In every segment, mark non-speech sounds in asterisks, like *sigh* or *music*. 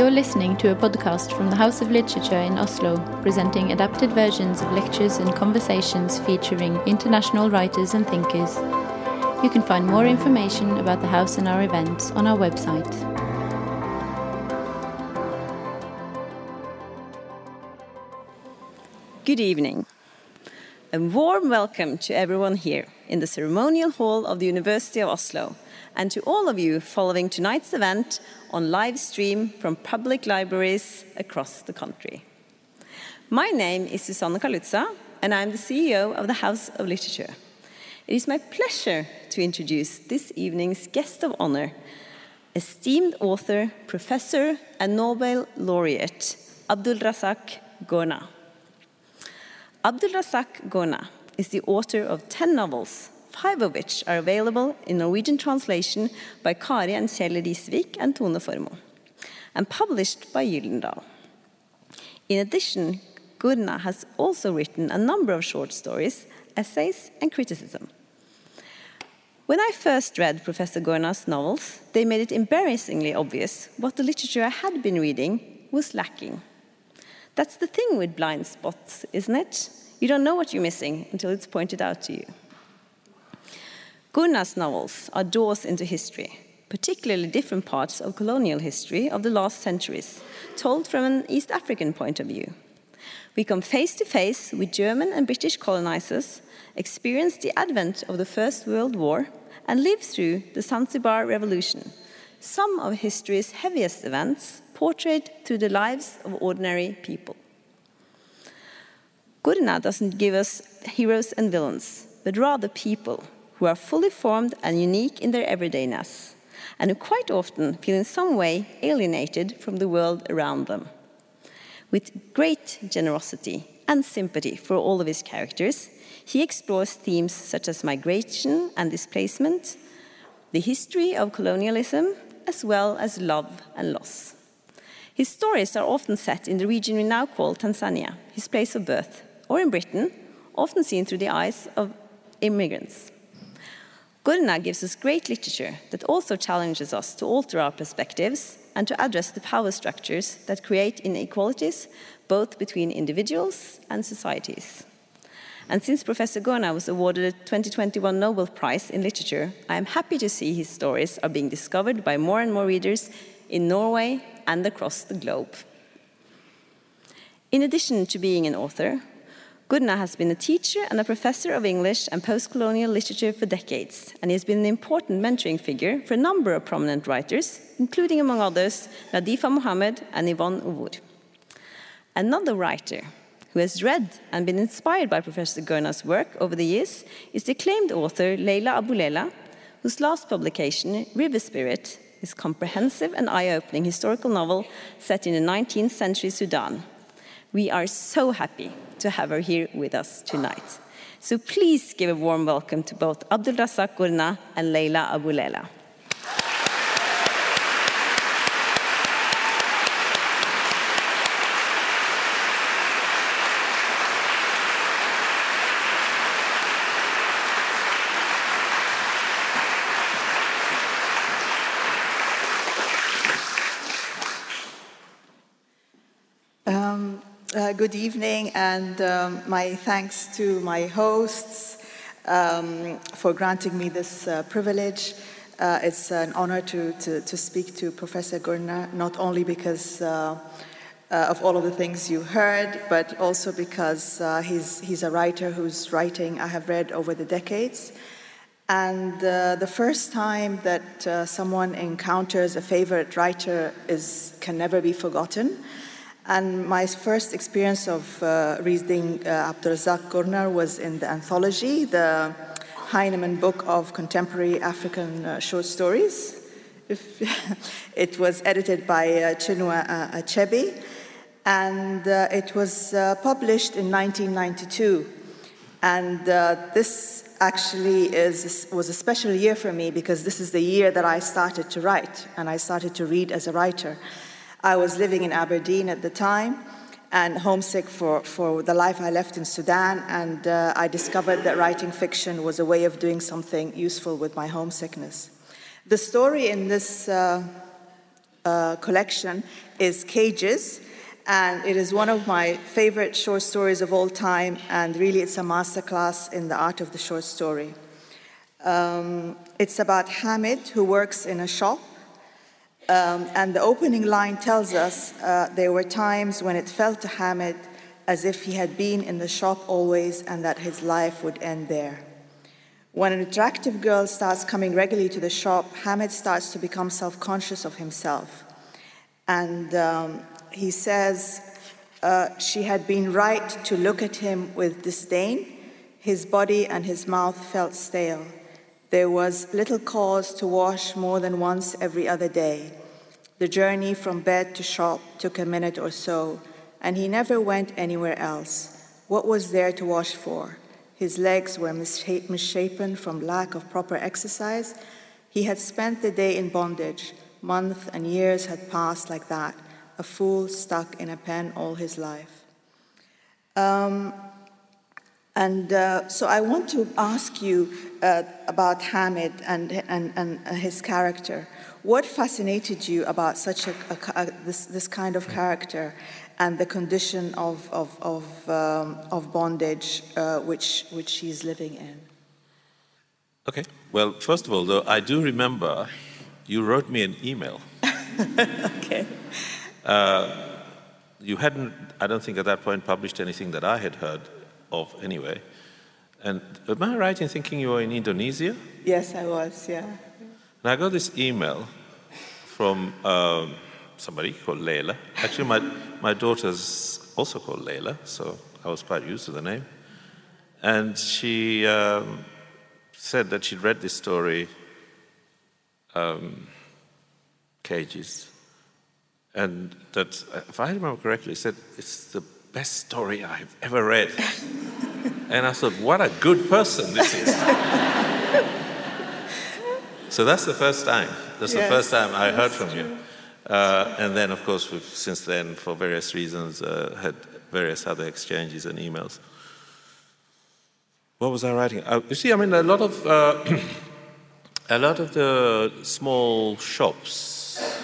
You're listening to a podcast from the House of Literature in Oslo, presenting adapted versions of lectures and conversations featuring international writers and thinkers. You can find more information about the house and our events on our website. Good evening. A warm welcome to everyone here in the ceremonial hall of the University of Oslo and to all of you following tonight's event on live stream from public libraries across the country. My name is Susanne Kaluza, and I'm the CEO of the House of Literature. It is my pleasure to introduce this evening's guest of honor, esteemed author, professor, and Nobel laureate, Abdulrazak Gurnah. Abdulrazak Gurnah is the author of 10 novels, five of which are available in Norwegian translation by Kari and Kjell Risvik and Tone Formoe, and published by Gyldendal. In addition, Gurnah has also written a number of short stories, essays, and criticism. When I first read Professor Gurnah's novels, they made it embarrassingly obvious what the literature I had been reading was lacking. That's the thing with blind spots, isn't it? You don't know what you're missing until it's pointed out to you. Gurnah's novels are doors into history, particularly different parts of colonial history of the last centuries, told from an East African point of view. We come face to face with German and British colonizers, experience the advent of the First World War, and live through the Zanzibar Revolution, some of history's heaviest events portrayed through the lives of ordinary people. Gurnah doesn't give us heroes and villains, but rather people who are fully formed and unique in their everydayness, and who quite often feel in some way alienated from the world around them. With great generosity and sympathy for all of his characters, he explores themes such as migration and displacement, the history of colonialism, as well as love and loss. His stories are often set in the region we now call Tanzania, his place of birth, or in Britain, often seen through the eyes of immigrants. Gurnah gives us great literature that also challenges us to alter our perspectives and to address the power structures that create inequalities both between individuals and societies. And since Professor Gurnah was awarded a 2021 Nobel Prize in Literature, I am happy to see his stories are being discovered by more and more readers in Norway and across the globe. In addition to being an author, Gurnah has been a teacher and a professor of English and post-colonial literature for decades, and he has been an important mentoring figure for a number of prominent writers, including, among others, Nadifa Mohamed and Yvonne Owuor. Another writer who has read and been inspired by Professor Gurnah's work over the years is the acclaimed author Leila Aboulela whose last publication, River Spirit, is comprehensive and eye-opening historical novel set in the 19th century Sudan. We are so happy to have her here with us tonight. So please give a warm welcome to both Abdulrazak Gurnah and Leila Aboulela Uh, good evening, and um, my thanks to my hosts um, for granting me this uh, privilege. Uh, it's an honor to, to, to, speak to Professor Gurnah, not only because uh, uh, of all of the things you heard, but also because uh, he's, he's a writer whose writing I have read over the decades. And the first time that someone encounters a favorite writer is, can never be forgotten. And my first experience of uh, reading uh, Abdulrazak was in the anthology, the Heinemann Book of Contemporary African uh, Short Stories. *laughs* it was edited by uh, Chinua uh, Achebe, and uh, it was uh, published in 1992. And this actually is, was a special year for me because this is the year that I started to write, and I started to read as a writer. I was living in Aberdeen at the time and homesick for, for the life I left in Sudan, and uh, I discovered that writing fiction was a way of doing something useful with my homesickness. The story in this uh, uh, collection is Cages, and it is one of my favorite short stories of all time, and really it's a masterclass in the art of the short story. Um, it's about Hamid, who works in a shop, um, and the opening line tells us uh, there were times when it felt to Hamid as if he had been in the shop always and that his life would end there. When an attractive girl starts coming regularly to the shop, Hamid starts to become self conscious of himself. And um, he says uh, she had been right to look at him with disdain. His body and his mouth felt stale. There was little cause to wash more than once every other day. The journey from bed to shop took a minute or so, and he never went anywhere else. What was there to wash for? His legs were misshapen from lack of proper exercise. He had spent the day in bondage. Months and years had passed like that, a fool stuck in a pen all his life. Um, and uh, so I want to ask you uh, about Hamid and, and, and his character. What fascinated you about such a, a, a this, this kind of character? and the condition of, of, of, um, of bondage uh, which, which she's living in. Okay. Well, first of all, though, I do remember you wrote me an email. *laughs* okay. Uh, you hadn't, I don't think at that point, published anything that I had heard of anyway. And am I right in thinking you were in Indonesia? Yes, I was, yeah. And I got this email from. Um, somebody called Layla. Actually, my, my daughter's also called Layla, so I was quite used to the name. And she um, said that she'd read this story, um, Cages, and that, if I remember correctly, said it's the best story I've ever read. *laughs* and I thought, what a good person this is. *laughs* so that's the first time. That's yes, the first time I heard from you. Uh, and then, of course, we've since then, for various reasons, uh, had various other exchanges and emails. What was I writing? Uh, you see, I mean, a lot of uh, *clears throat* a lot of the small shops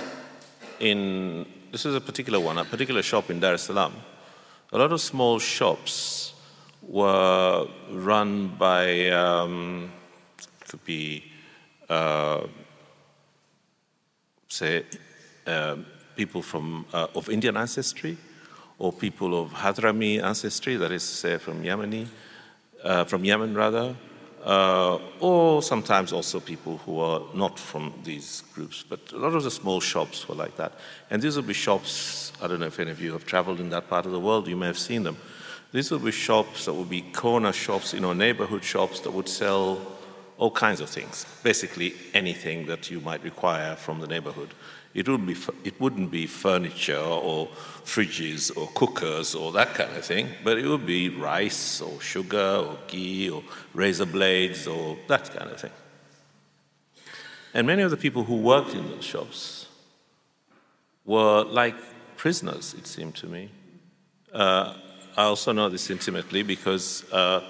in this is a particular one, a particular shop in Dar es Salaam. A lot of small shops were run by um, could be say um, people from, uh, of Indian ancestry or people of Hadrami ancestry, that is, say, from Yemeni, uh, from Yemen rather, uh, or sometimes also people who are not from these groups. But a lot of the small shops were like that. And these would be shops, I don't know if any of you have traveled in that part of the world, you may have seen them. These would be shops that would be corner shops, you know, neighborhood shops that would sell all kinds of things, basically anything that you might require from the neighborhood. It wouldn't, be, it wouldn't be furniture or fridges or cookers or that kind of thing, but it would be rice or sugar or ghee or razor blades or that kind of thing. And many of the people who worked in those shops were like prisoners, it seemed to me. Uh, I also know this intimately because uh,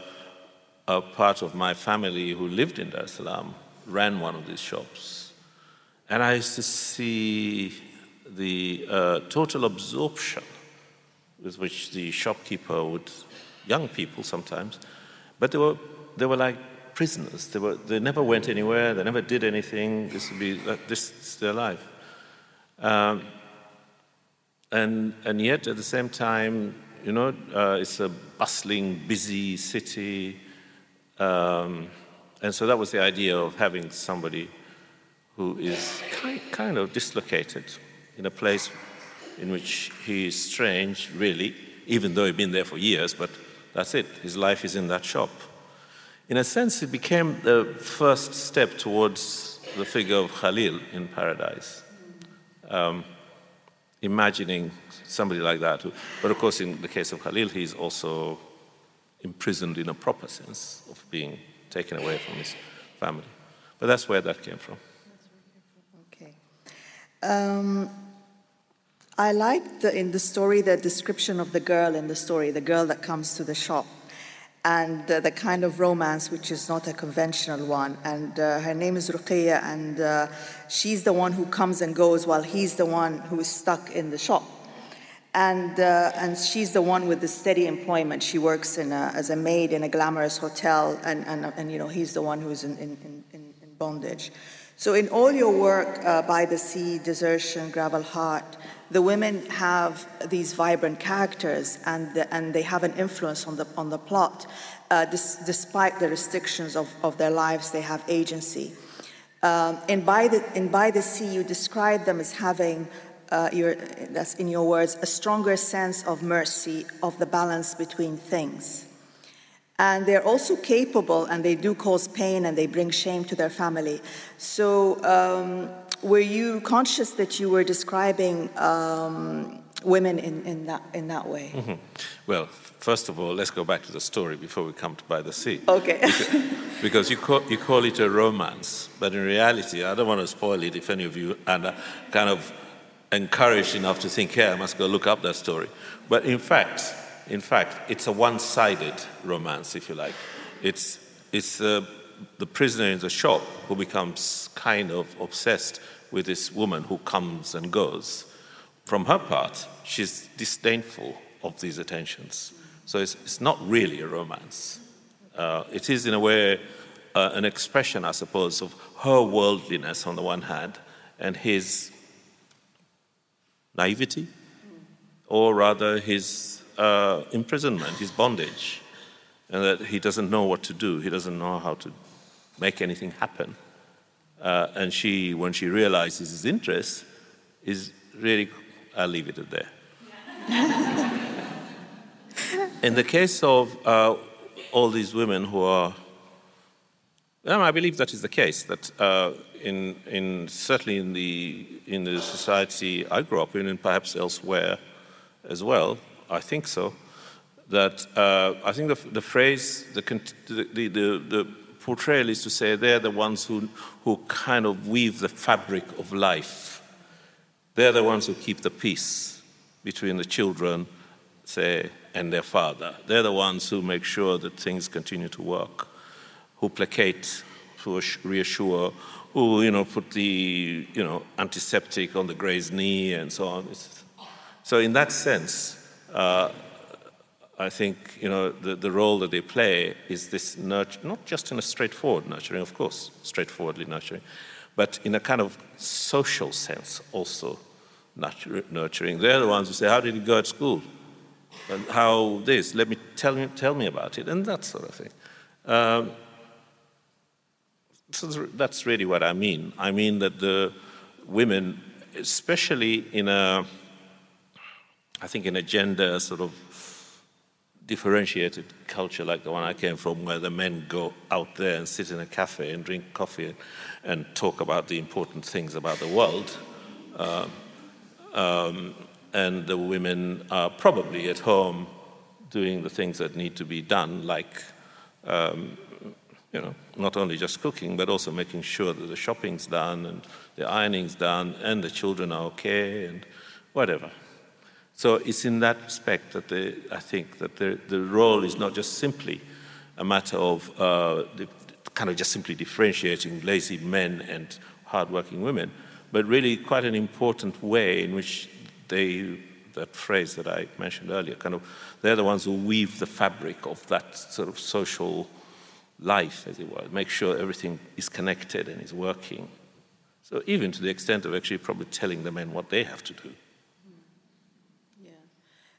a part of my family who lived in Dar es Salaam ran one of these shops. And I used to see the uh, total absorption with which the shopkeeper would, young people sometimes, but they were, they were like prisoners. They, were, they never went anywhere, they never did anything. This would be, this is their life. Um, and, and yet, at the same time, you know, uh, it's a bustling, busy city. Um, and so that was the idea of having somebody who is kind of dislocated in a place in which he is strange, really, even though he'd been there for years, but that's it. His life is in that shop. In a sense, it became the first step towards the figure of Khalil in paradise. Um, imagining somebody like that. But of course, in the case of Khalil, he's also imprisoned in a proper sense of being taken away from his family. But that's where that came from. Um, I like the, in the story the description of the girl in the story, the girl that comes to the shop. and uh, the kind of romance which is not a conventional one. And uh, her name is Ruqayya, and uh, she's the one who comes and goes while he's the one who is stuck in the shop. And, uh, and she's the one with the steady employment. She works in a, as a maid in a glamorous hotel, and, and, and you know, he's the one who's in, in, in, in bondage. So, in all your work, uh, By the Sea, Desertion, Gravel Heart, the women have these vibrant characters and, the, and they have an influence on the, on the plot. Uh, dis, despite the restrictions of, of their lives, they have agency. Um, and by the, in By the Sea, you describe them as having, uh, your, that's in your words, a stronger sense of mercy, of the balance between things. And they're also capable, and they do cause pain and they bring shame to their family. So, um, were you conscious that you were describing um, women in, in, that, in that way? Mm-hmm. Well, first of all, let's go back to the story before we come to By the Sea. Okay. because, because you, call, you call it a romance, but in reality, I don't want to spoil it if any of you are kind of encouraged enough to think, yeah, I must go look up that story. But in fact, in fact, it's a one-sided romance, if you like. It's, it's uh, the prisoner in the shop who becomes kind of obsessed with this woman who comes and goes. From her part, she's disdainful of these attentions. So it's, it's not really a romance. Uh, it is, in a way, uh, an expression, I suppose, of her worldliness on the one hand and his naivety, or rather his uh, imprisonment, his bondage, and that he doesn't know what to do, he doesn't know how to make anything happen. Uh, and she, when she realizes his interest, is really, I'll leave it at there. *laughs* in the case of uh, all these women who are, well, I believe that is the case, that uh, in, in, certainly in the, in the society I grew up in, and perhaps elsewhere as well, I think so, that uh, I think the, the phrase, the, the, the, the portrayal is to say they're the ones who, who kind of weave the fabric of life. They're the ones who keep the peace between the children, say, and their father. They're the ones who make sure that things continue to work, who placate, who reassure, who, you know, put the, you know, antiseptic on the gray's knee and so on. So in that sense, uh, I think you know the, the role that they play is this nurture, not just in a straightforward nurturing, of course, straightforwardly nurturing, but in a kind of social sense also nurturing. They're the ones who say, "How did you go at school? And how this? Let me tell me tell me about it," and that sort of thing. Um, so that's really what I mean. I mean that the women, especially in a, I think in a gender sort of differentiated culture like the one I came from, where the men go out there and sit in a cafe and drink coffee and, and talk about the important things about the world. Um, um, and the women are probably at home doing the things that need to be done, like, um, you know, not only just cooking, but also making sure that the shopping's done and the ironing's done and the children are okay and whatever. So it's in that respect that the, I think that the, the role is not just simply a matter of uh, the, kind of just simply differentiating lazy men and hardworking women, but really quite an important way in which they, that phrase that I mentioned earlier, kind of, they're the ones who weave the fabric of that sort of social life, as it were, make sure everything is connected and is working. So even to the extent of actually probably telling the men what they have to do. Yeah.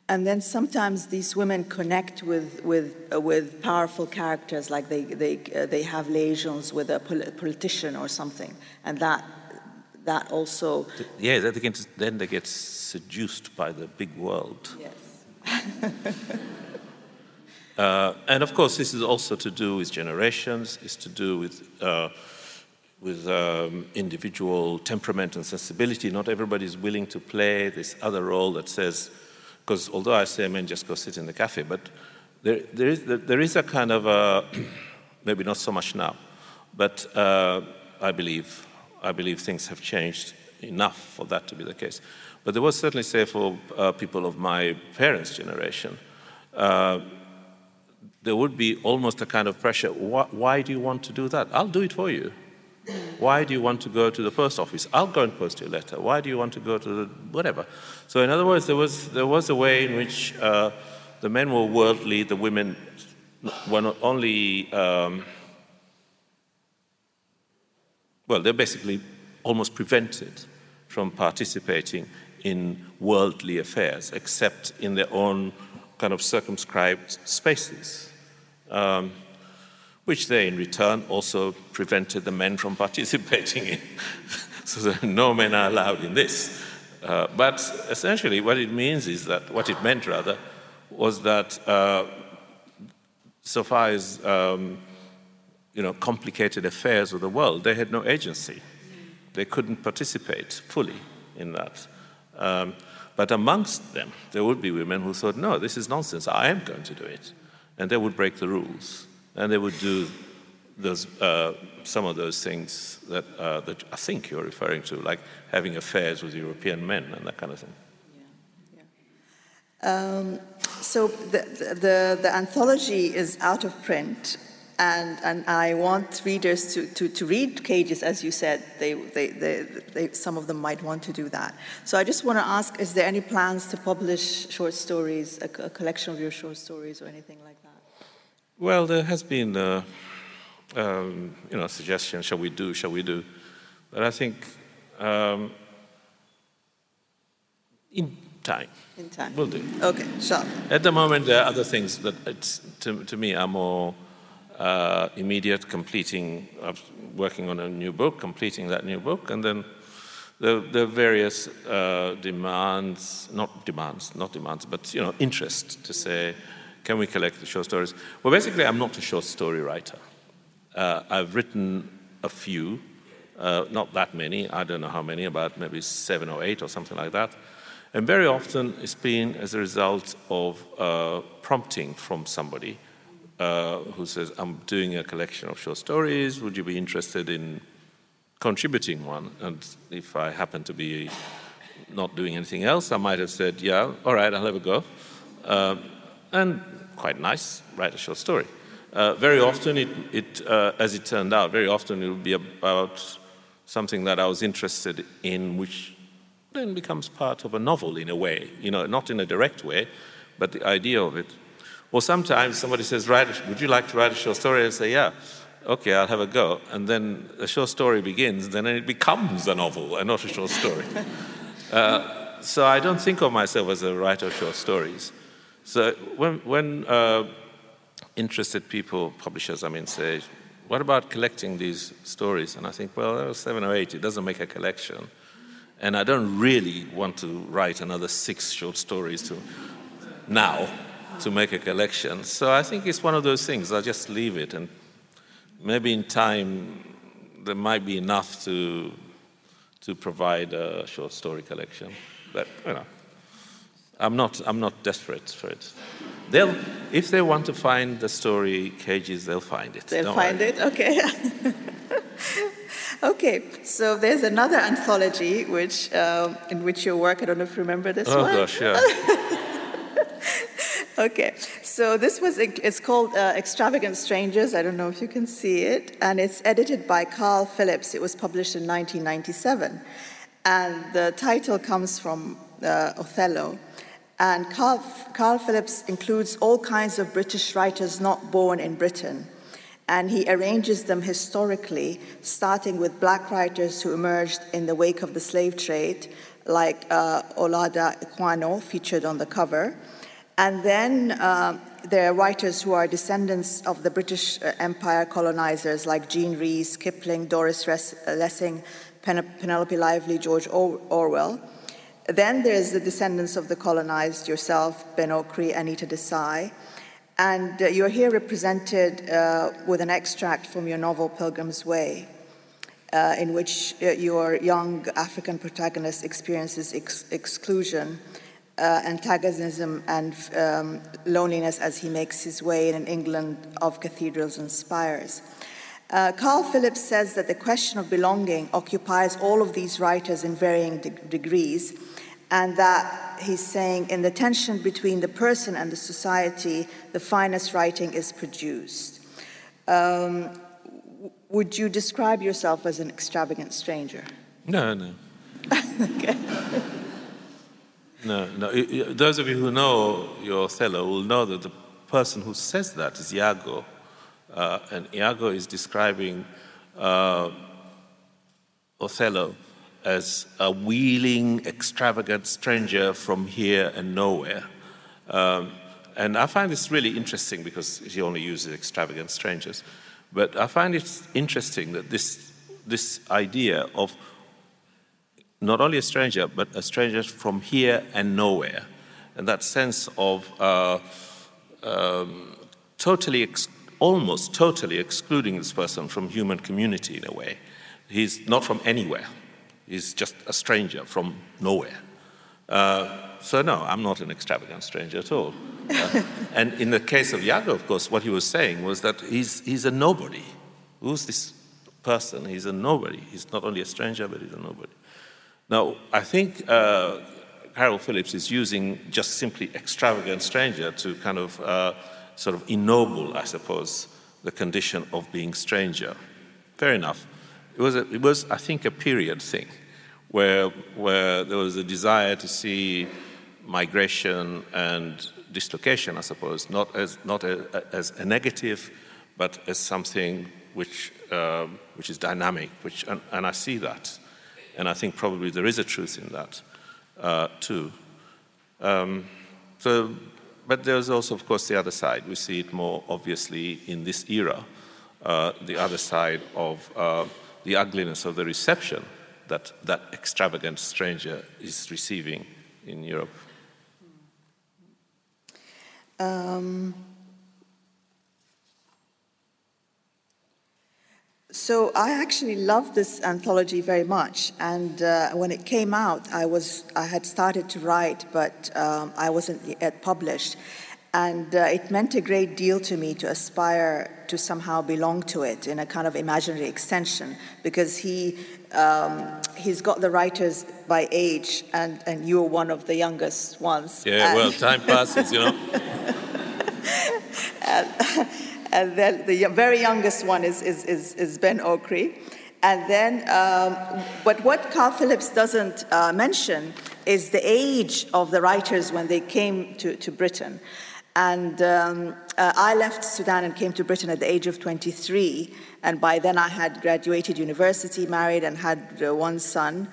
And then sometimes these women connect with, with, uh, with powerful characters, like they, they, uh, they have liaisons with a pol- politician or something. And that, that also. Yeah, then they, get, then they get seduced by the big world. Yes. *laughs* uh, and of course, this is also to do with generations, it's to do with. Uh, with um, individual temperament and sensibility. Not everybody is willing to play this other role that says, because although I say men just go sit in the cafe, but there, there, is, there is a kind of a, *clears throat* maybe not so much now, but uh, I believe I believe things have changed enough for that to be the case. But there was certainly, say, for uh, people of my parents' generation, uh, there would be almost a kind of pressure. Why, why, do you want to do that? I'll do it for you. Why do you want to go to the post office? I'll go and post your letter. Why do you want to go to the whatever? So, in other words, there was, there was a way in which uh, the men were worldly, the women were not only, um, well, they're basically almost prevented from participating in worldly affairs, except in their own kind of circumscribed spaces, um, which they in return also prevented the men from *laughs* participating in. *laughs* so no men are allowed in this. Uh, but essentially, what it means is that, what it meant rather, was that uh, so far as um, you know, complicated affairs of the world, they had no agency. They couldn't participate fully in that. Um, but amongst them, there would be women who thought, no, this is nonsense, I am going to do it. And they would break the rules. And they would do those, uh, some of those things that, uh, that I think you're referring to, like having affairs with European men and that kind of thing. Yeah. Um, so the, the, the anthology is out of print and, and I want readers to, to, to read Cages, as you said. They, they, they, they, some of them might want to do that. So I just want to ask is there any plans to publish short stories, a, a collection of your short stories, or anything like that? Well, there has been a um, you know, suggestion shall we do, shall we do? But I think um, in time. In time. We'll do. Okay, sure. At the moment, there are other things that, to, to me, are more uh, immediate completing, of working on a new book, completing that new book, and then the, the various uh, demands, not demands, not demands, but you know, interest to say, can we collect the short stories? Well, basically, I'm not a short story writer. Uh, I've written a few, uh, not that many, I don't know how many, about maybe seven or eight or something like that. And very often it's been as a result of uh, prompting from somebody uh, who says, I'm doing a collection of short stories. Would you be interested in contributing one? And if I happen to be not doing anything else, I might have said, Yeah, all right, I'll have a go. And quite nice, write a short story. Uh, very often, it, it uh, as it turned out, very often it would be about something that I was interested in, which then becomes part of a novel in a way, you know, not in a direct way, but the idea of it or sometimes somebody says, write, Would you like to write a short story? I say, Yeah. Okay, I'll have a go. And then the short story begins, then it becomes a novel and not a short story. *laughs* uh, so I don't think of myself as a writer of short stories. So when, when uh, interested people, publishers, I mean, say, what about collecting these stories? And I think, well, there are seven or eight, it doesn't make a collection. And I don't really want to write another six short stories to now to make a collection. So I think it's one of those things. I'll just leave it, and maybe in time there might be enough to to provide a short story collection. But you know, I'm not I'm not desperate for it. They'll if they want to find the story cages, they'll find it. They'll Don't find worry. it. Okay. *laughs* okay, so there's another anthology which um, in which you work. I don't know if you remember this oh, one. Oh gosh, yeah. *laughs* Okay, so this was, it's called uh, Extravagant Strangers. I don't know if you can see it. And it's edited by Caryl Phillips. It was published in 1997. And the title comes from uh, Othello. And Caryl, Caryl Phillips includes all kinds of British writers not born in Britain. And he arranges them historically, starting with black writers who emerged in the wake of the slave trade, like uh, Olaudah Equiano, featured on the cover and then uh, there are writers who are descendants of the British uh, Empire colonizers like Jean Rhys, Kipling, Doris Lessing, Pen- Penelope Lively, George Orwell. Then there's the descendants of the colonized, yourself, Ben Okri, Anita Desai. And uh, you're here represented uh, with an extract from your novel Pilgrim's Way, uh, in which your young African protagonist experiences ex- exclusion uh, antagonism and um, loneliness as he makes his way in an England of cathedrals and spires. Uh, Caryl Phillips says that the question of belonging occupies all of these writers in varying de- degrees, and that he's saying in the tension between the person and the society, the finest writing is produced. Um, would you describe yourself as an extravagant stranger? No, no. *laughs* okay. No, no. Those of you who know your Othello will know that the person who says that is Iago. Uh, and Iago is describing uh, Othello as a wheeling, extravagant stranger from here and nowhere. Um, and I find this really interesting because he only uses extravagant strangers. But I find it interesting that this, this idea of not only a stranger, but a stranger from here and nowhere, and that sense of uh, um, totally, ex- almost totally excluding this person from human community in a way. He's not from anywhere. He's just a stranger from nowhere. Uh, so no, I'm not an extravagant stranger at all. Uh, and in the case of Iago, of course, what he was saying was that he's, he's a nobody. Who's this person? He's a nobody. He's not only a stranger, but he's a nobody. Now, I think uh, Caryl Phillips is using just simply extravagant stranger to kind of uh, sort of ennoble, I suppose, the condition of being stranger. Fair enough. It was, a, it was I think, a period thing where, where there was a desire to see migration and dislocation, I suppose, not as, not a, as a negative, but as something which, um, which is dynamic, which, and, and, I see that. And I think probably there is a truth in that uh, too. Um, so, but there's also, of course, the other side. We see it more obviously in this era, uh, the other side of uh, the ugliness of the reception that that extravagant stranger is receiving in Europe. Um, so I actually love this anthology very much, and uh, when it came out, I was I had started to write, but um, I wasn't yet published, and uh, it meant a great deal to me to aspire to somehow belong to it in a kind of imaginary extension, because he um, he's got the writers by age, and, and you're one of the youngest ones. Yeah, and well, time passes, you know. *laughs* and, and, then the very youngest one is, is, is, is Ben Okri. And then, um, but what Caryl Phillips doesn't uh, mention is the age of the writers when they came to, to Britain. And um, uh, I left Sudan and came to Britain at the age of 23. And by then I had graduated university, married, and had uh, one son.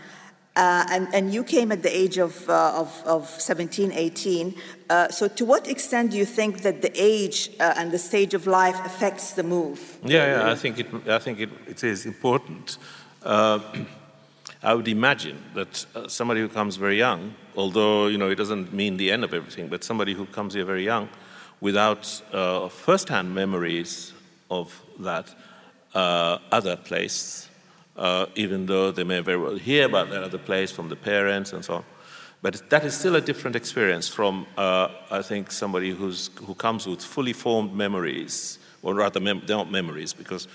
Uh, and, and you came at the age of, uh, of, of 17, 18. Uh, so, to what extent do you think that the age uh, and the stage of life affects the move? Yeah, yeah I think it, I think it, it is important. I would imagine that uh, somebody who comes very young, although you know it doesn't mean the end of everything, but somebody who comes here very young, without uh, first-hand memories of that uh, other place, uh, even though they may very well hear about that other place from the parents and so on. But that is still a different experience from, uh, I think, somebody who's, who comes with fully formed memories, or rather, mem- not memories because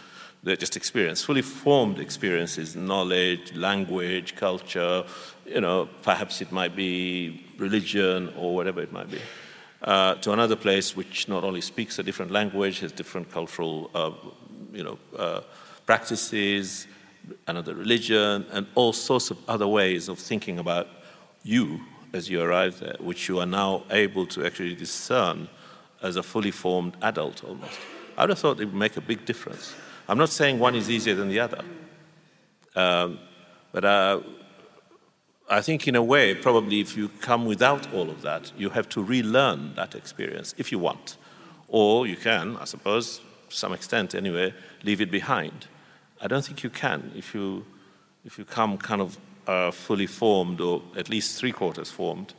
just experience, fully formed experiences, knowledge, language, culture, you know, perhaps it might be religion or whatever it might be uh, to another place which not only speaks a different language, has different cultural uh, you know, uh, practices, another religion, and all sorts of other ways of thinking about you as you arrive there, which you are now able to actually discern as a fully formed adult almost. I would have thought it would make a big difference. I'm not saying one is easier than the other, um, but uh, I think, in a way, probably if you come without all of that, you have to relearn that experience if you want. Or you can, I suppose, to some extent anyway, leave it behind. I don't think you can if you, if you come kind of uh, fully formed, or at least three quarters formed,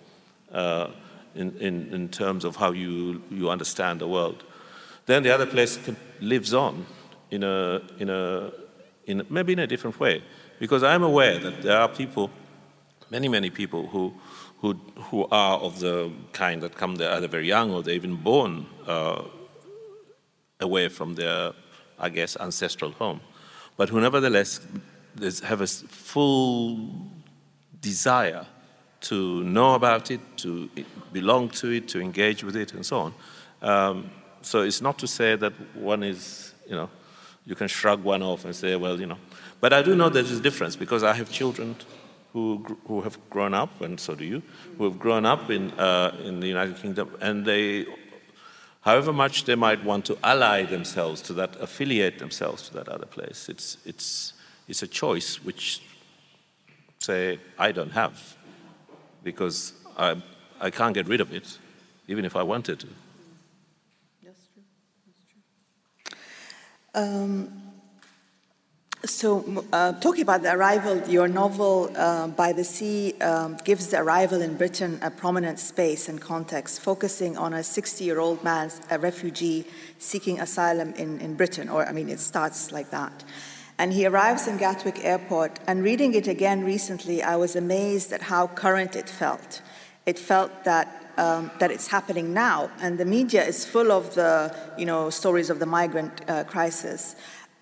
uh, in, in, in terms of how you, you understand the world. Then the other place lives on in a, in a, in, maybe in a different way. Because I'm aware that there are people many, many people who, who, who are of the kind that come there either very young or they're even born uh, away from their, I guess, ancestral home, but who nevertheless have a full desire to know about it, to belong to it, to engage with it, and so on. Um, so it's not to say that one is, you know, you can shrug one off and say, well, you know. But I do know there's a difference because I have children who, who have grown up, and so do you, who have grown up in, uh, in the United Kingdom, and they, however much they might want to ally themselves to that, affiliate themselves to that other place, it's, it's, it's a choice which, say, I don't have because I, I can't get rid of it, even if I wanted to. That's true. That's true. Um, so, uh, talking about the arrival, your novel uh, By the Sea um, gives the arrival in Britain a prominent space and context, focusing on a 60 year old man, a refugee seeking asylum in, in Britain, or I mean, it starts like that. And he arrives in Gatwick Airport, and reading it again recently, I was amazed at how current it felt. It felt that um, that it's happening now, and the media is full of the you know stories of the migrant uh, crisis.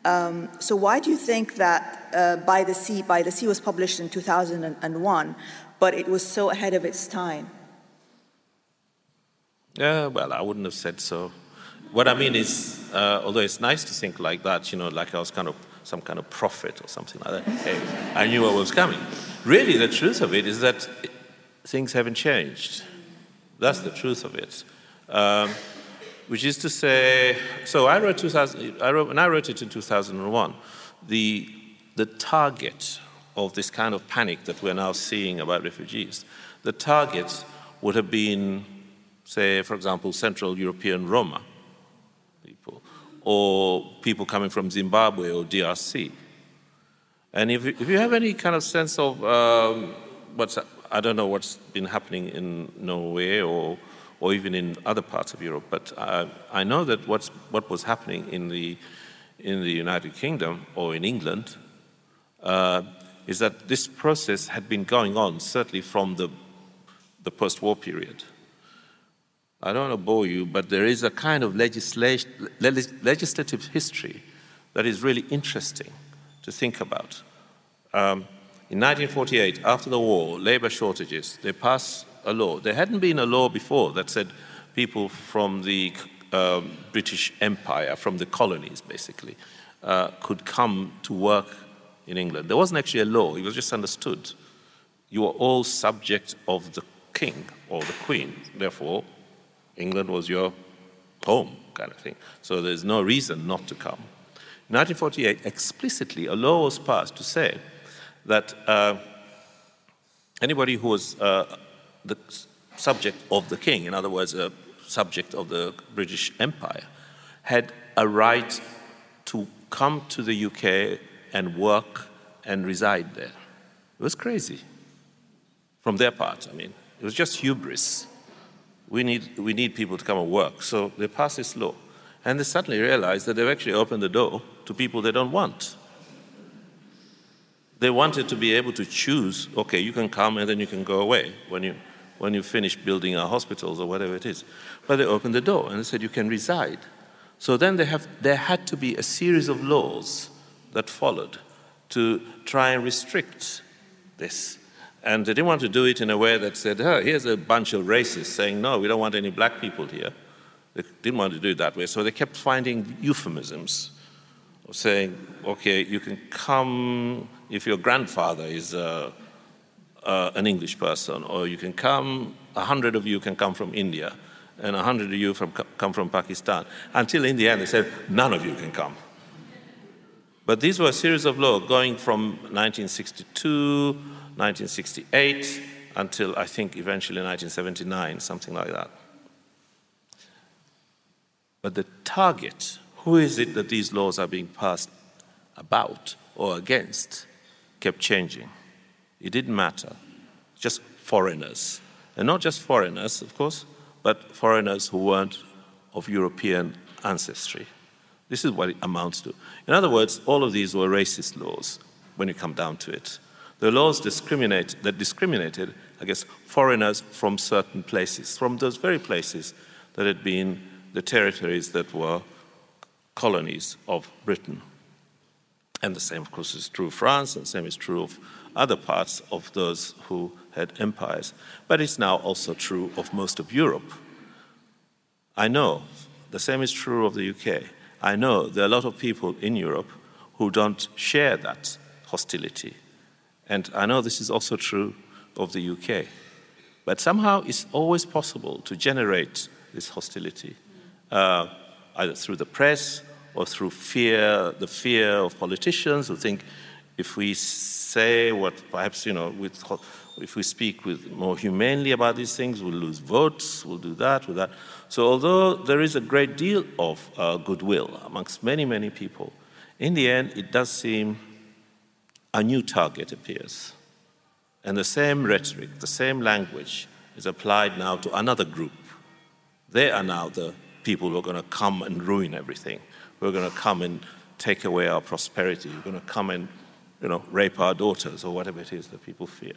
Um, so why do you think that uh, By the Sea, By the Sea was published in 2001, but it was so ahead of its time? Yeah, well, I wouldn't have said so. What I mean is, uh, although it's nice to think like that, you know, like I was kind of some kind of prophet or something like that. Hey, I knew what was coming. Really, the truth of it is that things haven't changed. That's the truth of it. Um, which is to say, so I wrote 2000, I wrote, when I wrote it in 2001, the, the target of this kind of panic that we're now seeing about refugees, the target would have been, say, for example, Central European Roma people, or people coming from Zimbabwe or DRC. And if, if you have any kind of sense of um, what's, I don't know what's been happening in Norway or or even in other parts of Europe. But uh, I know that what's, what was happening in the, in the United Kingdom or in England uh, is that this process had been going on, certainly from the, the post war period. I don't want to bore you, but there is a kind of legislation, legislative history that is really interesting to think about. Um, in 1948, after the war, labor shortages, they passed a law. There hadn't been a law before that said people from the um, British Empire, from the colonies basically, uh, could come to work in England. There wasn't actually a law, it was just understood. You were all subject of the king or the queen, therefore, England was your home, kind of thing. So there's no reason not to come. In 1948, explicitly, a law was passed to say that uh, anybody who was uh, the subject of the king, in other words, a subject of the British Empire, had a right to come to the UK and work and reside there. It was crazy from their part. I mean, it was just hubris. We need, we need people to come and work. So they passed this law. And they suddenly realized that they've actually opened the door to people they don't want. They wanted to be able to choose okay, you can come and then you can go away when you, when you finish building our hospitals or whatever it is. But they opened the door and they said you can reside. So then they have, there had to be a series of laws that followed to try and restrict this. And they didn't want to do it in a way that said, oh, here's a bunch of racists saying, no, we don't want any black people here. They didn't want to do it that way. So they kept finding euphemisms of saying, okay, you can come if your grandfather is. Uh, uh, an English person, or you can come, a hundred of you can come from India, and a hundred of you from, come from Pakistan. Until in the end, they said, none of you can come. But these were a series of laws going from 1962, 1968, until I think eventually 1979, something like that. But the target, who is it that these laws are being passed about or against, kept changing. It didn't matter. Just foreigners. And not just foreigners, of course, but foreigners who weren't of European ancestry. This is what it amounts to. In other words, all of these were racist laws when you come down to it. The laws discriminate, that discriminated against foreigners from certain places, from those very places that had been the territories that were colonies of Britain. And the same, of course, is true of France, and the same is true of other parts of those who had empires. But it's now also true of most of Europe. I know the same is true of the UK. I know there are a lot of people in Europe who don't share that hostility. And I know this is also true of the UK. But somehow it's always possible to generate this hostility, uh, either through the press or through fear, the fear of politicians who think if we say what perhaps, you know, with, if we speak with more humanely about these things, we'll lose votes, we'll do that, with that. So although there is a great deal of uh, goodwill amongst many, many people, in the end, it does seem a new target appears. And the same rhetoric, the same language is applied now to another group. They are now the people who are going to come and ruin everything. We're going to come and take away our prosperity. We're going to come and, you know, rape our daughters or whatever it is that people fear.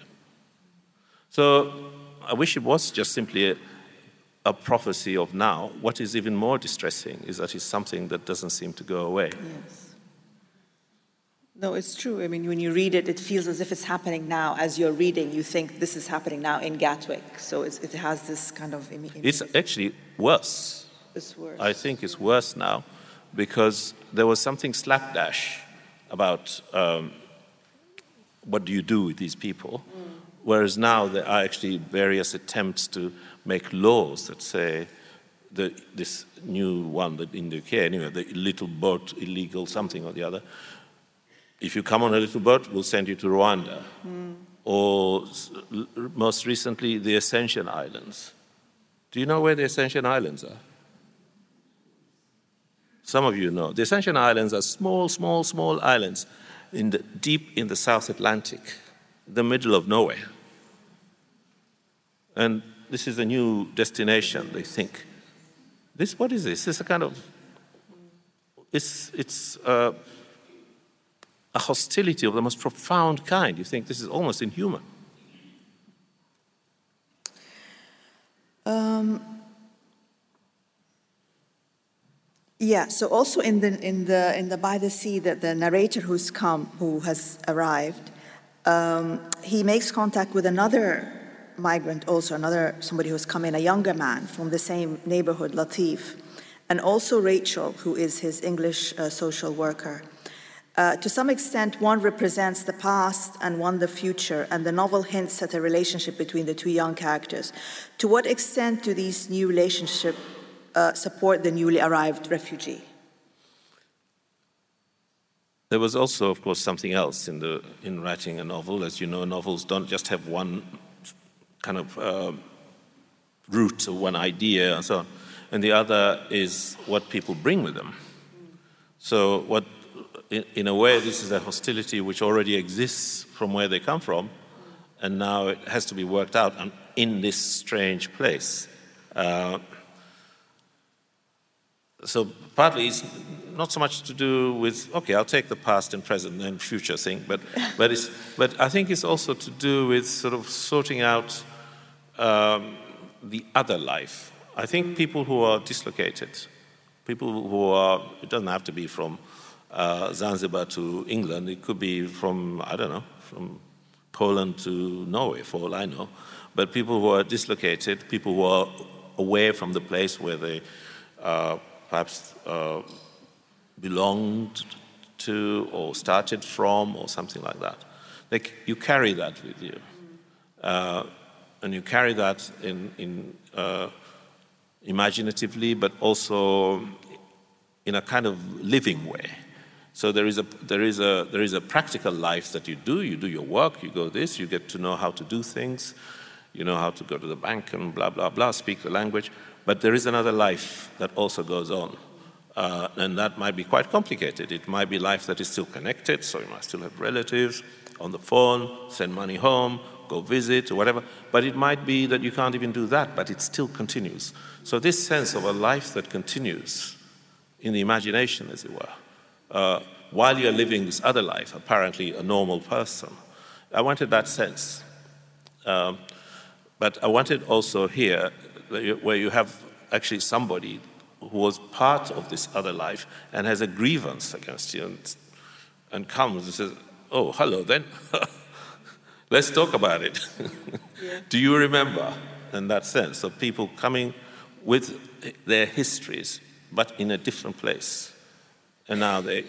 So I wish it was just simply a, a prophecy of now. What is even more distressing is that it's something that doesn't seem to go away. Yes. No, it's true. I mean, when you read it, it feels as if it's happening now. As you're reading, you think this is happening now in Gatwick. So it has this kind of. It's actually worse. It's worse. I think it's worse now because there was something slapdash about um, what do you do with these people, mm. whereas now there are actually various attempts to make laws that say the, this new one that in the UK anyway, the little boat illegal something or the other. If you come on a little boat, we'll send you to Rwanda. Mm. Or most recently, the Ascension Islands. Do you know where the Ascension Islands are? Some of you know. The Ascension Islands are small, small, small islands in the, deep in the South Atlantic, the middle of nowhere. And this is a new destination, they think. This, what is this? It's a kind of, it's, it's uh, a hostility of the most profound kind. You think this is almost inhuman. Um, Yeah. So also in the in the in the by the sea, that the narrator who's come, who has arrived, um, he makes contact with another migrant, also another somebody who's come in, a younger man from the same neighborhood, Latif, and also Rachel, who is his English uh, social worker. Uh, to some extent, one represents the past and one the future, and the novel hints at a relationship between the two young characters. To what extent do these new relationships uh, support the newly arrived refugee. There was also, of course, something else in, the, in writing a novel. As you know, novels don't just have one kind of uh, root or one idea and so on. And the other is what people bring with them. So, what, in, in a way, this is a hostility which already exists from where they come from, and now it has to be worked out in this strange place. Uh, so partly it's not so much to do with okay i'll take the past and present and future thing but but it's but i think it's also to do with sort of sorting out um, the other life. I think people who are dislocated people who are it doesn't have to be from uh, zanzibar to england. It could be from i don't know from poland to norway for all i know. But people who are dislocated people who are away from the place where they uh, perhaps uh, belonged to or started from or something like that. Like you carry that with you. Uh, and you carry that in, in uh, imaginatively, but also in a kind of living way. So there is, a, there, is a, there is a practical life that you do. You do your work, you go this, you get to know how to do things, you know how to go to the bank and blah, blah, blah, speak the language. But there is another life that also goes on. Uh, and that might be quite complicated. It might be life that is still connected, so you might still have relatives on the phone, send money home, go visit, or whatever. But it might be that you can't even do that, but it still continues. So, this sense of a life that continues in the imagination, as it were, uh, while you're living this other life, apparently a normal person, I wanted that sense. Um, but I wanted also here where you have actually somebody who was part of this other life and has a grievance against you. And, and comes and says, Oh, hello then. *laughs* Let's talk about it. *laughs* yeah. Do you remember? In that sense, of people coming with their histories, but in a different place. And now they,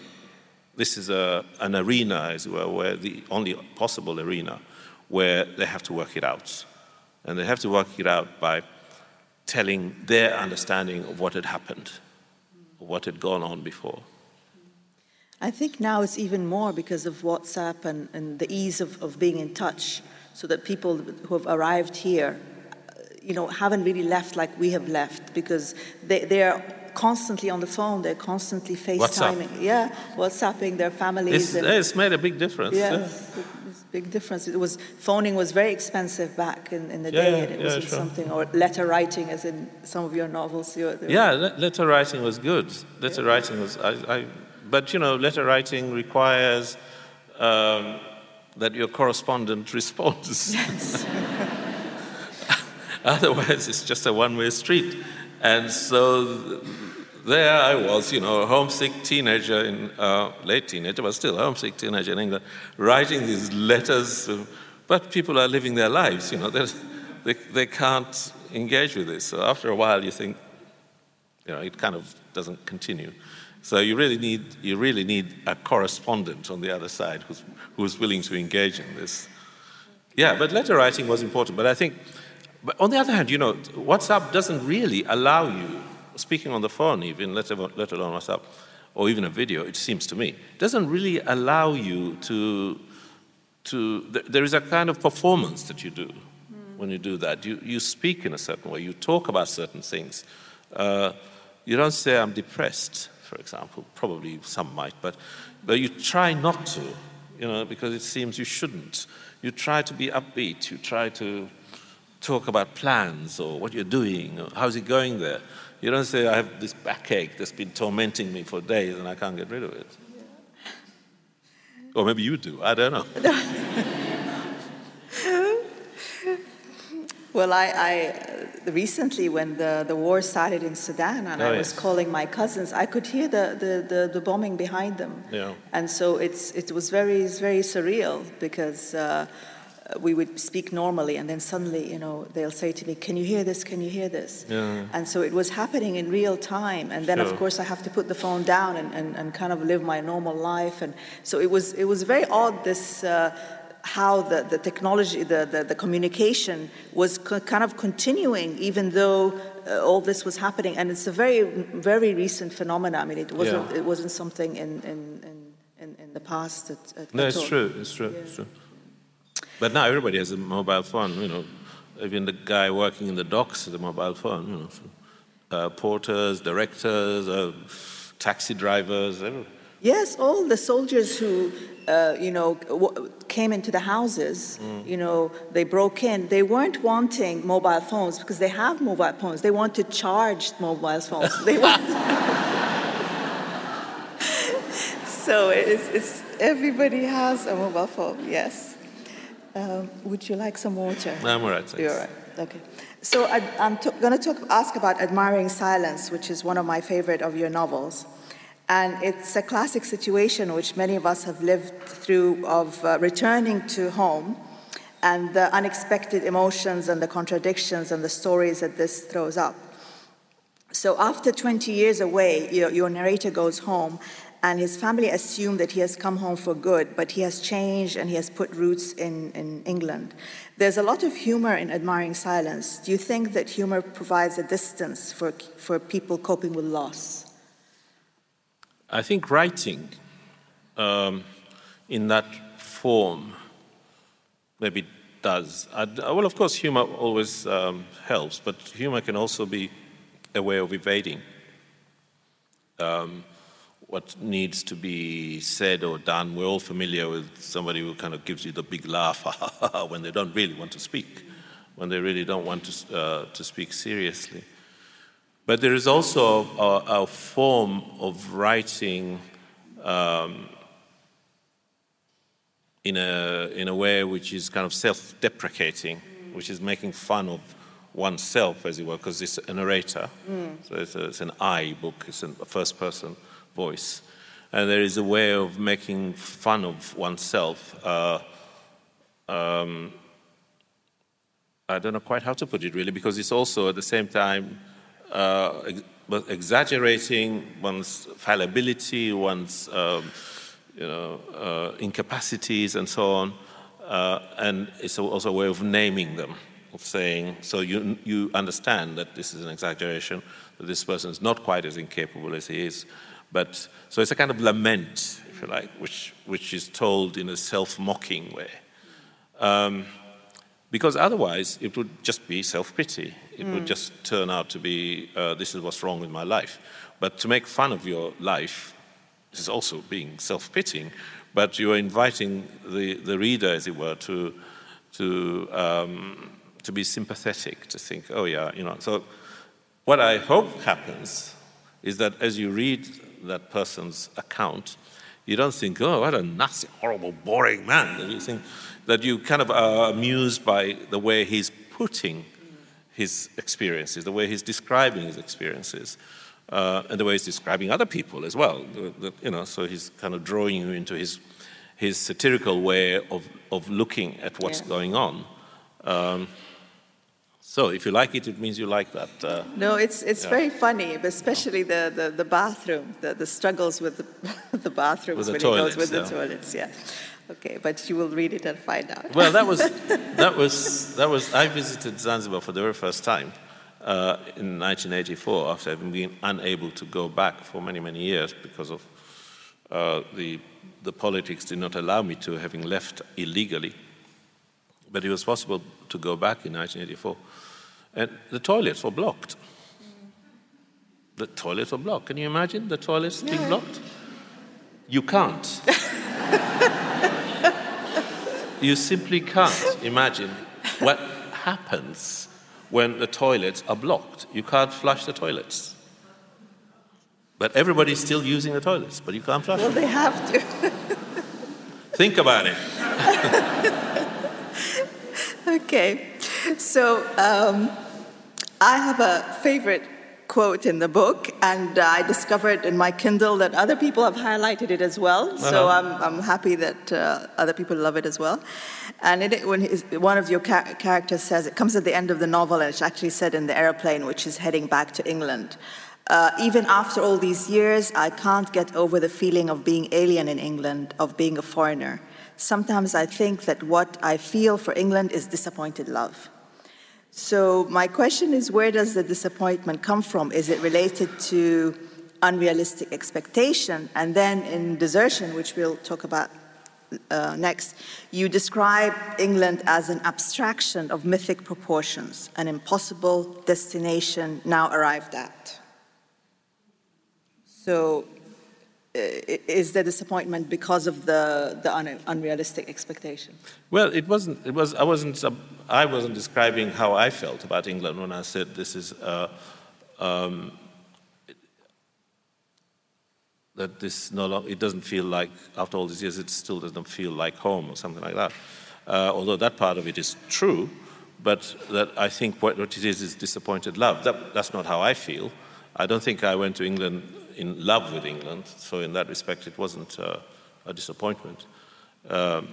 this is a, an arena, as well, where the only possible arena where they have to work it out. And they have to work it out by telling their understanding of what had happened, what had gone on before. I think now it's even more because of WhatsApp and, and the ease of, of being in touch, so that people who have arrived here, uh, you know, haven't really left like we have left because they, they're constantly on the phone. They're constantly FaceTiming. WhatsApp. Yeah, WhatsApping their families. It's, it's made a big difference. Yes, yeah. Big difference. It was phoning was very expensive back in, in the yeah, day, and it yeah, wasn't sure. something or letter writing, as in some of your novels. yeah, letter writing was good. Letter writing was. I, I, but you know, letter writing requires. Um, that your correspondent *laughs* responds. Yes. *laughs* Otherwise, it's just a one way street. And so there I was, you know, a homesick teenager in, uh, late teenager, but still a homesick teenager in England, writing these letters. But people are living their lives, you know, they, they can't engage with this. So after a while, you think, you know, it kind of doesn't continue. So you really need, you really need a correspondent on the other side who's, who's willing to engage in this. Yeah, but letter writing was important. But I think but on the other hand, you know, WhatsApp doesn't really allow you, speaking on the phone even, let alone, let alone WhatsApp, or even a video, it seems to me, doesn't really allow you to, to there is a kind of performance that you do mm. when you do that. You, you speak in a certain way, you talk about certain things. Uh, you don't say, I'm depressed, for example. Probably some might, but, but you try not to, you know, because it seems you shouldn't. You try to be upbeat, you try to talk about plans or what you're doing or how's it going there. You don't say, I have this backache that's been tormenting me for days and I can't get rid of it. Or maybe you do, I don't know. *laughs* well, I, I, recently when the, the war started in Sudan and oh, I was yes. calling my cousins, I could hear the, the, the, the, bombing behind them. Yeah. And so it's, it was very, very surreal because. Uh, we would speak normally, and then suddenly, you know, they'll say to me, "Can you hear this? Can you hear this?" Yeah. And so it was happening in real time, and then sure. of course I have to put the phone down and, and, and kind of live my normal life, and so it was it was very odd this. Uh, how the, the technology, the, the, the communication was co- kind of continuing, even though uh, all this was happening. And it's a very, very recent phenomenon. I mean, it wasn't, yeah. it wasn't something in, in, in, in the past. At, at no, it's true. It's true. Yeah. It's true. But now everybody has a mobile phone, you know. Even the guy working in the docks has a mobile phone, you know. Uh, porters, directors, uh, taxi drivers, everyone. Yes, all the soldiers who, uh, you know, w- came into the houses, mm. you know, they broke in. They weren't wanting mobile phones because they have mobile phones. They want to charge mobile phones. they want. *laughs* *laughs* so it's, it's everybody has a mobile phone. Yes. Um, would you like some water? No, I'm all right. Thanks. You're all right. Okay. So I, am t- going to ask about Admiring Silence, which is one of my favorite of your novels. And it's a classic situation which many of us have lived through of uh, returning to home and the unexpected emotions and the contradictions and the stories that this throws up. So after 20 years away, your, your narrator goes home and his family assume that he has come home for good, but he has changed and he has put roots in, in England. There's a lot of humor in admiring silence. Do you think that humor provides a distance for, for people coping with loss? I think writing um, in that form maybe does. I, well, of course, humor always um, helps, but humor can also be a way of evading. Um, what needs to be said or done. We're all familiar with somebody who kind of gives you the big laugh *laughs* when they don't really want to speak, when they really don't want to, uh, to speak seriously. But there is also a, a form of writing um, in, a, in a way which is kind of self deprecating, which is making fun of oneself, as it were, because it's a narrator. Mm. So it's, a, it's, an I book, it's a first person voice. and there is a way of making fun of oneself. Uh, um, I don't know quite how to put it really, because it's also at the same time uh, ex- exaggerating one's fallibility, one's um, you know, uh, incapacities, and so on. Uh, and it's also a way of naming them, of saying, so you, you understand that this is an exaggeration, that this person is not quite as incapable as he is. But so it's a kind of lament, if you like, which, which is told in a self mocking way. Um, because otherwise, it would just be self pity. It mm. would just turn out to be uh, this is what's wrong with my life. But to make fun of your life is also being self pitying, but you're inviting the, the reader, as it were, to, to, um, to be sympathetic, to think, oh, yeah, you know. So, what I hope happens is that as you read that person's account, you don't think, oh, what a nasty, horrible, boring man. That you think that you kind of are amused by the way he's putting his experiences, the way he's describing his experiences uh, and the way he's describing other people as well. You know, so he's kind of drawing you into his, his satirical way of, of looking at what's yeah. going on. Um, so if you like it, it means you like that. Uh, no, it's, it's yeah. very funny, but especially the, the, the bathroom, the, the struggles with the, *laughs* the bathrooms with the when toilets, he goes with yeah. the toilets. Yeah. Okay, but you will read it and find out. Well, that was, *laughs* that was, that was, I visited Zanzibar for the very first time uh, in 1984 after having been unable to go back for many, many years because of uh, the, the politics did not allow me to, having left illegally. But it was possible to go back in 1984. And the toilets were blocked. The toilets were blocked. Can you imagine the toilets being blocked? You can't. *laughs* you simply can't imagine what happens when the toilets are blocked. You can't flush the toilets. But everybody's still using the toilets, but you can't flush well, them. they have to. Think about it. *laughs* okay. So um, I have a favorite quote in the book, and I discovered in my Kindle that other people have highlighted it as well. Uh-huh. So I'm, I'm happy that uh, other people love it as well. And it, when his, one of your ca- characters says, it comes at the end of the novel, and it's actually said in the airplane, which is heading back to England. Uh, even after all these years, I can't get over the feeling of being alien in England, of being a foreigner. Sometimes I think that what I feel for England is disappointed love. So, my question is where does the disappointment come from? Is it related to unrealistic expectation? And then in Desertion, which we'll talk about uh, next, you describe England as an abstraction of mythic proportions, an impossible destination now arrived at. So, is the disappointment because of the, the un- unrealistic expectation? Well, it wasn't. It was. I wasn't. Uh, I wasn't describing how I felt about England when I said this is. Uh, um, that this no longer, it doesn't feel like after all these years it still doesn't feel like home or something like that. Uh, although that part of it is true, but that I think what, what it is is disappointed love. That, that's not how I feel. I don't think I went to England in love with England, so in that respect it wasn't uh, a disappointment. Um,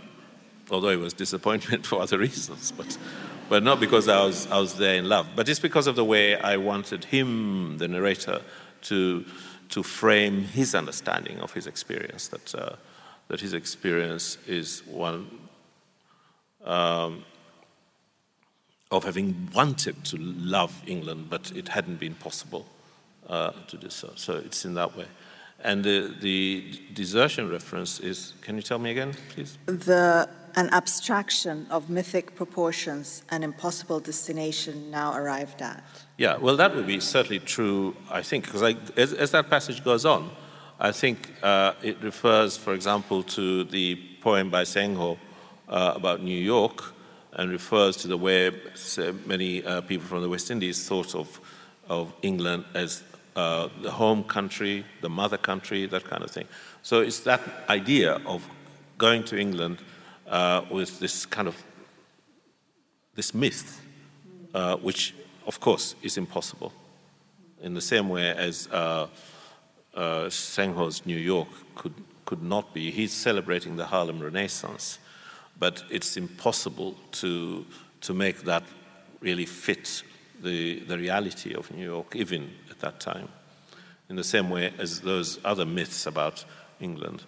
although it was disappointment *laughs* for other reasons, but, but not because I was, I was there in love. But it's because of the way I wanted him, the narrator, to to frame his understanding of his experience, that, uh, that his experience is one um, of having wanted to love England, but it hadn't been possible uh, to do so. So it's in that way. And the, the desertion reference is, can you tell me again, please? The an abstraction of mythic proportions, an impossible destination now arrived at. Yeah, well, that would be certainly true, I think, because as, as, that passage goes on, I think uh, it refers, for example, to the poem by Senghor uh, about New York and refers to the way many uh, people from the West Indies thought of, of England as uh, the home country, the mother country, that kind of thing. So it's that idea of going to England uh, with this kind of this myth, uh, which of course is impossible. In the same way as uh, uh, Senghor's New York could, could not be. He's celebrating the Harlem Renaissance, but it's impossible to, to make that really fit the, the reality of New York, even that time. In the same way as those other myths about England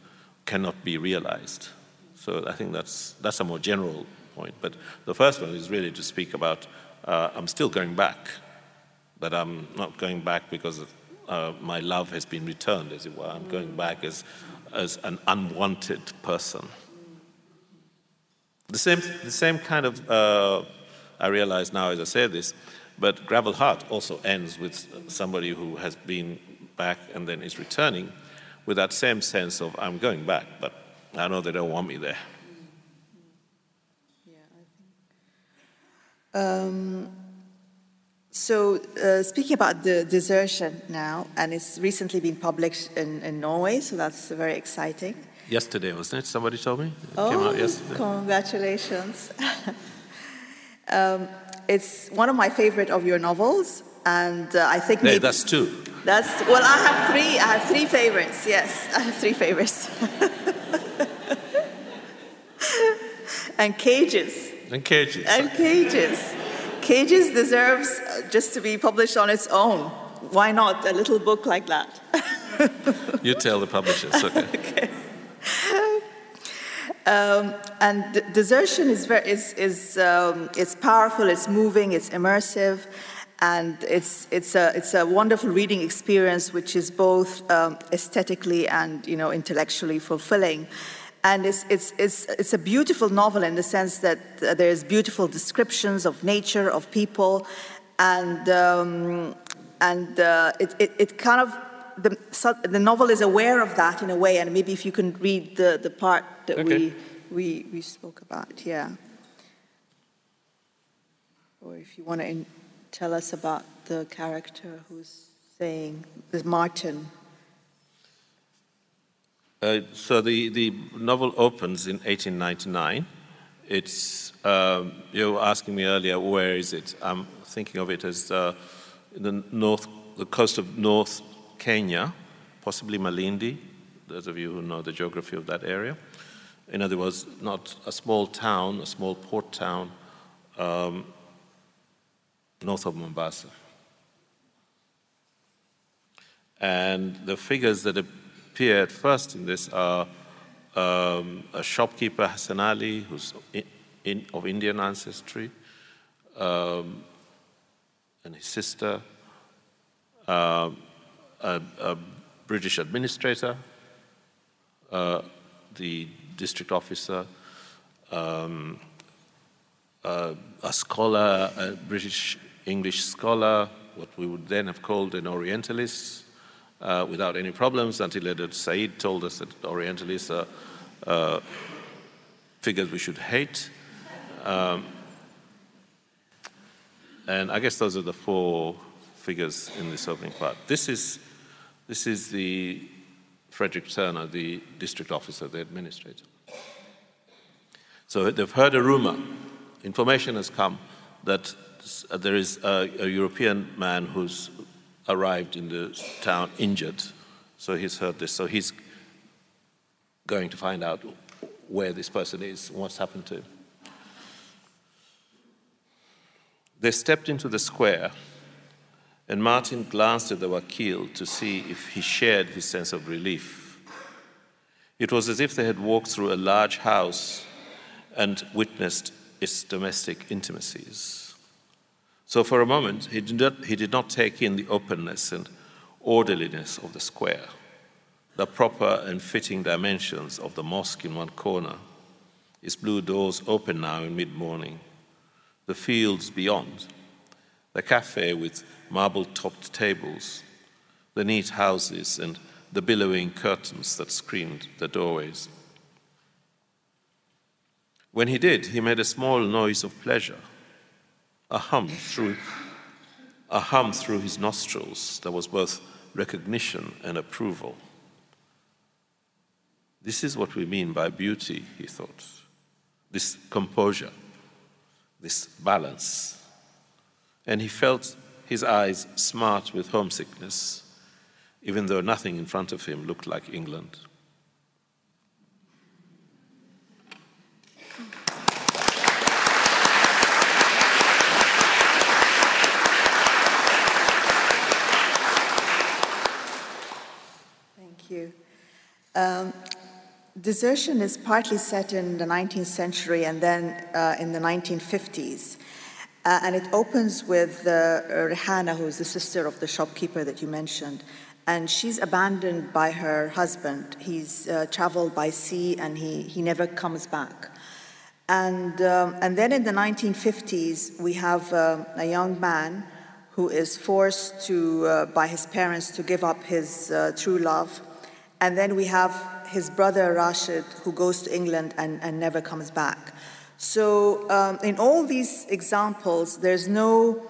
cannot be realized. So I think that's, that's a more general point. But the first one is really to speak about uh, I'm still going back, but I'm not going back because of, uh, my love has been returned, as it were. I'm going back as, as an unwanted person. The same, the same kind of, uh, I realize now as I say this, but Gravel Heart also ends with somebody who has been back and then is returning with that same sense of, I'm going back, but I know they don't want me there. Yeah, I think. Um, so, uh, speaking about the desertion now, and it's recently been published in, in Norway, so that's very exciting. Yesterday, wasn't it? Somebody told me? It oh, came out yesterday. Congratulations. *laughs* um, it's one of my favorite of your novels, and uh, I think hey, that's two. That's well, I have three. I have three favorites. Yes, *laughs* I have three favorites. *laughs* and cages. And cages. And cages. Cages deserves uh, just to be published on its own. Why not a little book like that? *laughs* you tell the publishers. Okay. okay. Um, and desertion is very is is um, it's powerful. It's moving. It's immersive, and it's it's a it's a wonderful reading experience, which is both um, aesthetically and you know intellectually fulfilling. And it's, it's, it's, it's a beautiful novel in the sense that uh, there's beautiful descriptions of nature, of people, and, um, and uh, it, it, it, kind of, the, so the novel is aware of that in a way, and maybe if you can read the, the part that okay. we, we, we spoke about, yeah. Or if you want to in, tell us about the character who's saying, is Martin. Uh, so the, the novel opens in 1899. It's, um, you were asking me earlier, where is it? I'm thinking of it as uh, the north, the coast of North Kenya, possibly Malindi, those of you who know the geography of that area. In other words, not a small town, a small port town, um, north of Mombasa. And the figures that appear at first in this are um, a shopkeeper, Hassan Ali, who's in, in, of Indian ancestry, um, and his sister, uh, a, a, British administrator, uh, the district officer, um, uh, a scholar, a British English scholar, what we would then have called an Orientalist, uh, without any problems until Edward Said told us that Orientalists are uh, figures we should hate. Um, and I guess those are the four figures in this opening part. This is, this is the Frederick Turner, the district officer, the administrator. So they've heard a rumor, information has come that uh, there is a, a European man who's arrived in the town injured. So he's heard this. So he's going to find out where this person is, what's happened to him. They stepped into the square, and Martin glanced at the Wakil to see if he shared his sense of relief. It was as if they had walked through a large house and witnessed its domestic intimacies. So for a moment, he did, not, he did not take in the openness and orderliness of the square, the proper and fitting dimensions of the mosque in one corner, its blue doors open now in mid morning, the fields beyond, the cafe with marble topped tables, the neat houses, and the billowing curtains that screened the doorways. When he did, he made a small noise of pleasure a hum through a hum through his nostrils that was both recognition and approval. This is what we mean by beauty, he thought. This composure, this balance. And he felt his eyes smart with homesickness even though nothing in front of him looked like England. Thank you. Um, desertion is partly set in the 19th century and then uh, in the 1950s. Uh, and it opens with uh, Rehana, who is the sister of the shopkeeper that you mentioned. And she's abandoned by her husband. He's uh, traveled by sea and he, he never comes back. And, um, and then in the 1950s, we have uh, a young man who is forced to, uh, by his parents to give up his uh, true love. And then we have his brother Rashid, who goes to England and, and never comes back. So, um, in all these examples, there's no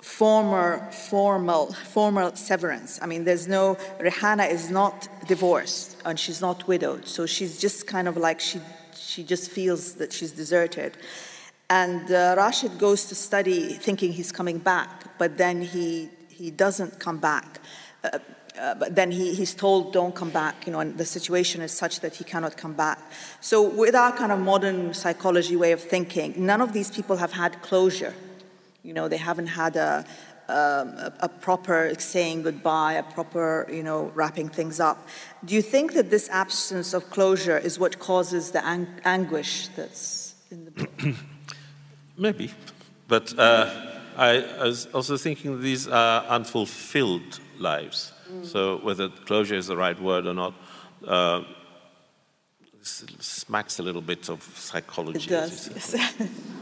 former formal formal severance. I mean, there's no Rehana is not divorced and she's not widowed, so she's just kind of like she she just feels that she's deserted. And uh, Rashid goes to study thinking he's coming back, but then he he doesn't come back. Uh, uh, but then he, he's told, don't come back, you know, and the situation is such that he cannot come back. So, with our kind of modern psychology way of thinking, none of these people have had closure. You know, they haven't had a, um, a, a, proper saying goodbye, a proper, you know, wrapping things up. Do you think that this absence of closure is what causes the ang- anguish that's in the book? *clears throat* Maybe. But uh, I, I was also thinking these are unfulfilled lives. So whether closure is the right word or not, uh, smacks a little bit of psychology. It does, yes.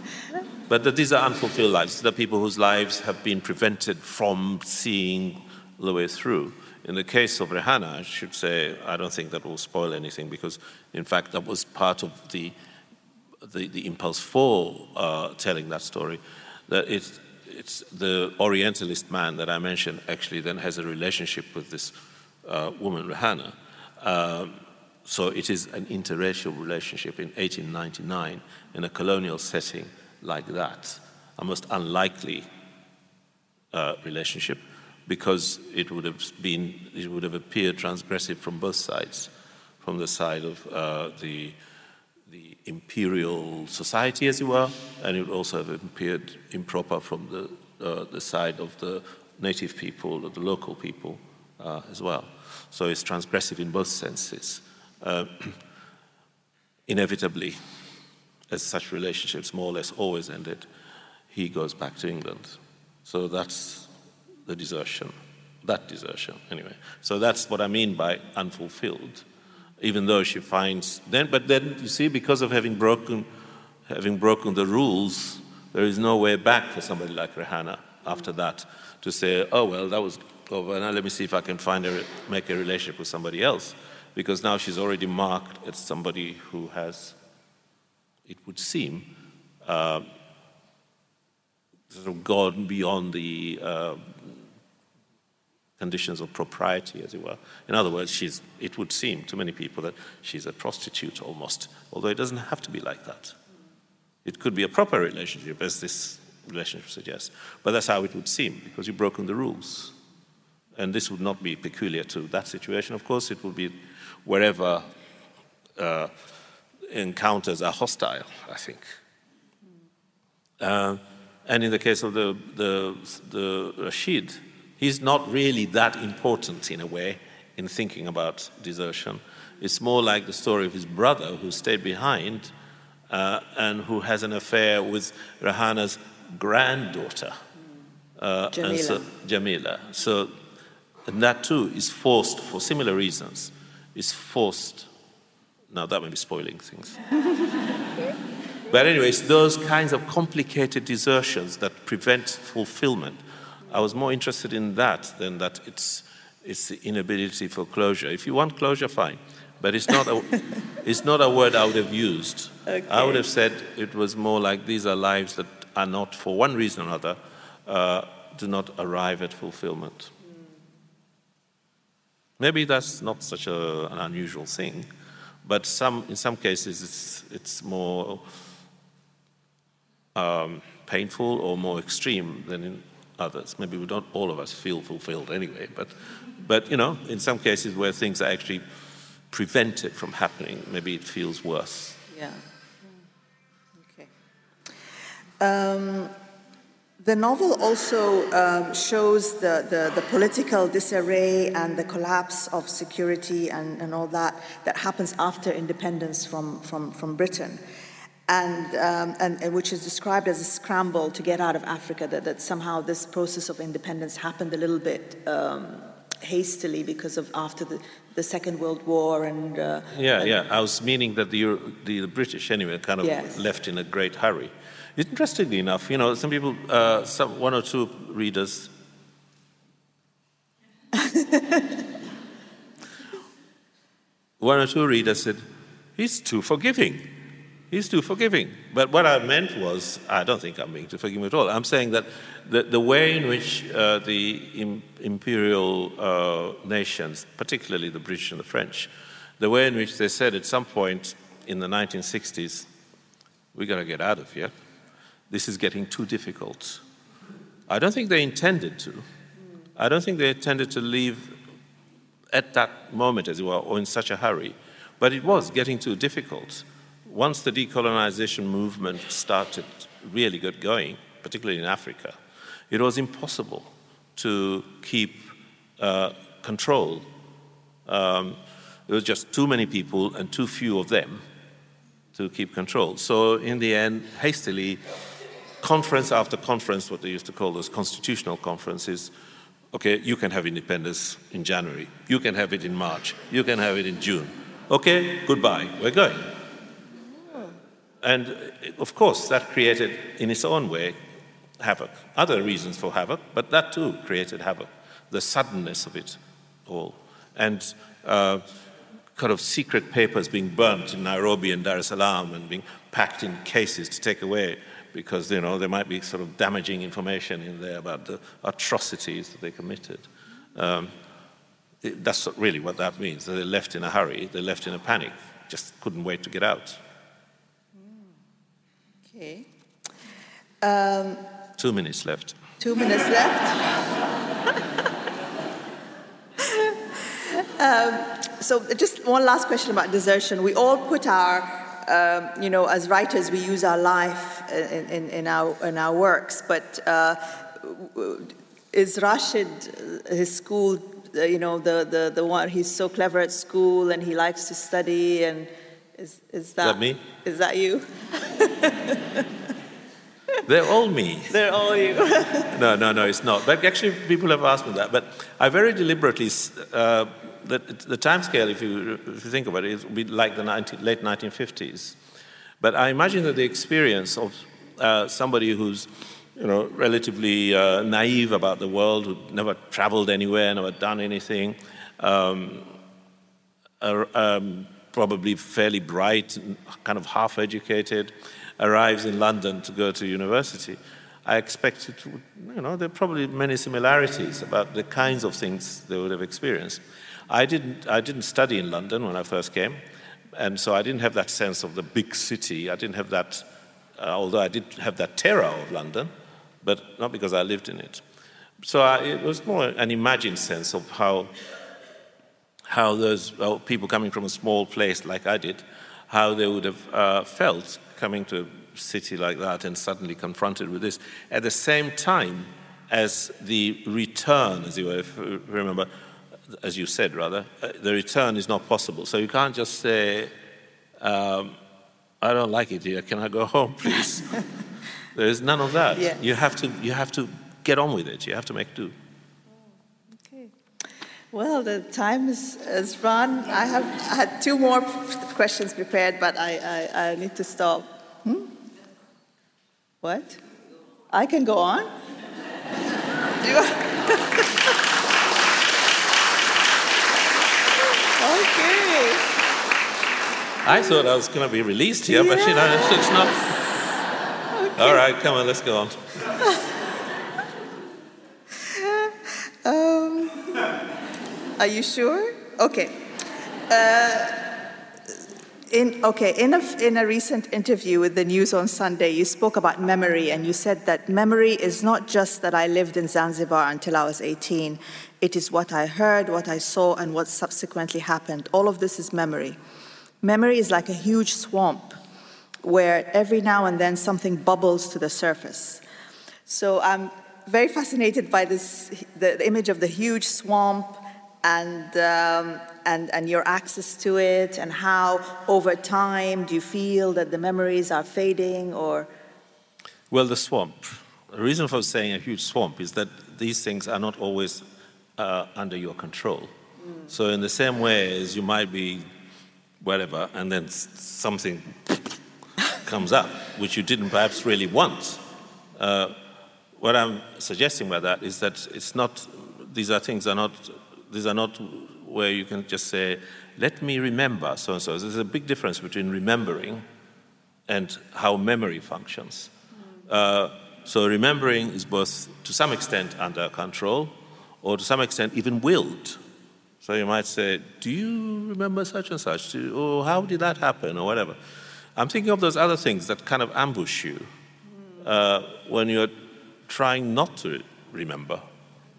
*laughs* but that these are unfulfilled lives. They're people whose lives have been prevented from seeing the way through. In the case of Rehana, I should say, I don't think that will spoil anything because, in fact, that was part of the, the, the impulse for uh, telling that story. That it, it's the Orientalist man that I mentioned actually then has a relationship with this uh, woman, Rehana. Um, so it is an interracial relationship in 1899 in a colonial setting like that. A most unlikely uh, relationship because it would have been, it would have appeared transgressive from both sides, from the side of uh, the the imperial society, as it were, and it would also have appeared improper from the, uh, the side of the native people or the local people uh, as well. So it's transgressive in both senses. Uh, *clears throat* inevitably, as such relationships more or less always ended, he goes back to England. So that's the desertion, that desertion, anyway. So that's what I mean by unfulfilled even though she finds then but then you see because of having broken having broken the rules there is no way back for somebody like Rehana after that to say oh well that was over. Now let me see if I can find a make a relationship with somebody else. Because now she's already marked as somebody who has it would seem uh, sort of gone beyond the uh, conditions of propriety, as it were. In other words, she's, it would seem to many people that she's a prostitute almost, although it doesn't have to be like that. It could be a proper relationship, as this relationship suggests. But that's how it would seem, because you've broken the rules. And this would not be peculiar to that situation. Of course, it would be wherever uh, encounters are hostile, I think. Uh, and in the case of the, the, the Rashid, he's not really that important in a way in thinking about desertion. It's more like the story of his brother who stayed behind uh, and who has an affair with Rehana's granddaughter, uh, Jamila. And so, Jamila. So, and that too is forced for similar reasons. Is forced. Now that may be spoiling things. *laughs* but anyways, those kinds of complicated desertions that prevent fulfillment I was more interested in that than that it's, it's the inability for closure. If you want closure, fine. But it's not a, *laughs* it's not a word I would have used. Okay. I would have said it was more like these are lives that are not, for one reason or another, uh, do not arrive at fulfillment. Maybe that's not such a, an unusual thing, but some, in some cases it's, it's more um, painful or more extreme than in others. Maybe we don't all of us feel fulfilled anyway, but, But, you know, in some cases where things are actually prevented from happening, maybe it feels worse. Yeah. Okay. Um, the novel also um, shows the, the, the, political disarray and the collapse of security and, and all that that happens after independence from, from, from Britain. And, um, and, and, which is described as a scramble to get out of Africa, that, that somehow this process of independence happened a little bit um, hastily because of after the, the Second World War and. Uh, yeah, and yeah. I was meaning that the, the, the British, anyway, kind of yes. left in a great hurry. Interestingly enough, you know, some people, uh, some, one or two readers. *laughs* one or two readers said, he's too forgiving. He's too forgiving. But what I meant was, I don't think I'm being too forgiving at all. I'm saying that the, the way in which uh, the Im- imperial uh, nations, particularly the British and the French, the way in which they said at some point in the 1960s, we got to get out of here. This is getting too difficult. I don't think they intended to. I don't think they intended to leave at that moment, as it were, or in such a hurry. But it was getting too difficult once the decolonization movement started really get going, particularly in Africa, it was impossible to keep uh, control. Um, there was just too many people and too few of them to keep control. So, in the end, hastily, conference after conference, what they used to call those constitutional conferences, okay, you can have independence in January, you can have it in March, you can have it in June. Okay, goodbye, we're going. And of course, that created, in its own way, havoc. Other reasons for havoc, but that too created havoc. The suddenness of it all. And uh, kind of secret papers being burnt in Nairobi and Dar es Salaam and being packed in cases to take away because, you know, there might be sort of damaging information in there about the atrocities that they committed. Um, it, that's really what that means. They left in a hurry, they left in a panic, just couldn't wait to get out. Okay. Um, two minutes left. Two minutes left. *laughs* um, so, just one last question about desertion. We all put our, um, you know, as writers, we use our life in, in, in our, in our works, but uh, is Rashid, his school, you know, the, the, the one, he's so clever at school and he likes to study and is, is that, that me? Is that you? *laughs* They're all me. They're all you. *laughs* no, no, no, it's not. But actually, people have asked me that. But I very deliberately, uh, the, the time scale, if you, if you think about it, it would be like the 19, late 1950s. But I imagine that the experience of uh, somebody who's you know, relatively uh, naive about the world, who never traveled anywhere, never done anything, um, um, probably fairly bright, kind of half educated, arrives in London to go to university. I expected, to, you know, there are probably many similarities about the kinds of things they would have experienced. I didn't, I didn't study in London when I first came, and so I didn't have that sense of the big city. I didn't have that, uh, although I did have that terror of London, but not because I lived in it. So I, it was more an imagined sense of how how those well, people coming from a small place like I did, how they would have uh, felt coming to a city like that and suddenly confronted with this. At the same time as the return, as you remember, as you said rather, uh, the return is not possible. So you can't just say, um, I don't like it here, can I go home, please? *laughs* there is none of that. You, have to, you have to get on with it, you have to make do. Well, the time is, is run. I have I had two more questions prepared, but I, I, I need to stop. Hmm? What? I can go on? *laughs* *laughs* okay. I thought I was going to be released here, but you know, it's not. Okay. All right, come on, let's go on. *laughs* Are you sure? Okay. Uh, in, okay, in a, in a recent interview with the News on Sunday, you spoke about memory and you said that memory is not just that I lived in Zanzibar until I was 18. It is what I heard, what I saw, and what subsequently happened. All of this is memory. Memory is like a huge swamp where every now and then something bubbles to the surface. So I'm very fascinated by this, the, the image of the huge swamp and, um, and, and your access to it, and how over time do you feel that the memories are fading or? Well, the swamp. The reason for saying a huge swamp is that these things are not always uh, under your control. Mm. So, in the same way as you might be whatever, and then something comes up, which you didn't perhaps really want. Uh, what I'm suggesting by that is that it's not, these are things are not these are not where you can just say, let me remember so and so. There's a big difference between remembering and how memory functions. Uh, so remembering is both to some extent under control or to some extent even willed. So you might say, Do you remember such and such? Or how did that happen? Or whatever. I'm thinking of those other things that kind of ambush you uh, when you're trying not to remember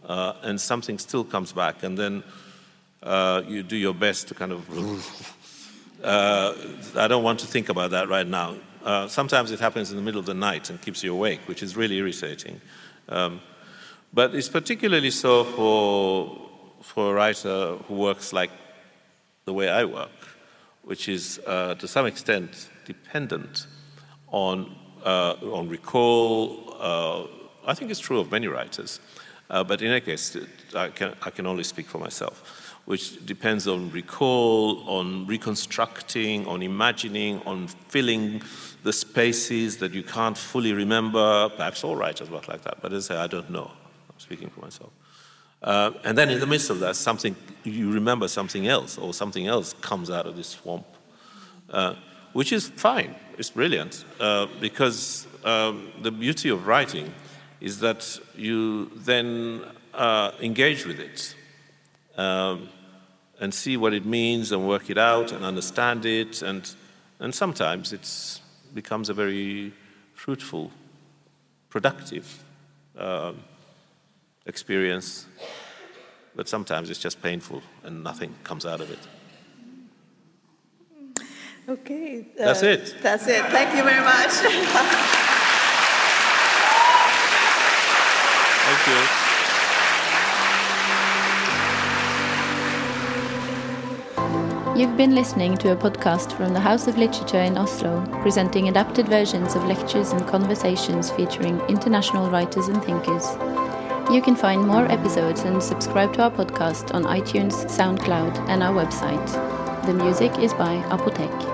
uh, and something still comes back, and then uh, you do your best to kind of. *laughs* uh, I don't want to think about that right now. Uh, sometimes it happens in the middle of the night and keeps you awake, which is really irritating. Um, but it's particularly so for, for a writer who works like the way I work, which is uh, to some extent dependent on, uh, on recall. I think it's true of many writers. Uh, but in any case, I can, I can only speak for myself, which depends on recall, on reconstructing, on imagining, on filling the spaces that you can't fully remember. Perhaps all writers work like that, but as I say, I don't know. I'm speaking for myself. Uh, and then in the midst of that, something you remember something else, or something else comes out of this swamp, uh, which is fine. It's brilliant uh, because um, the beauty of writing is that you then uh, engage with it um, and see what it means and work it out and understand it. And, and sometimes it becomes a very fruitful, productive um, experience. But sometimes it's just painful and nothing comes out of it. Okay. Uh, that's it. That's it. Thank you very much. *laughs* Thank you. You've been listening to a podcast from the House of Literature in Oslo, presenting adapted versions of lectures and conversations featuring international writers and thinkers. You can find more episodes and subscribe to our podcast on iTunes, SoundCloud, and our website. The music is by Apotek.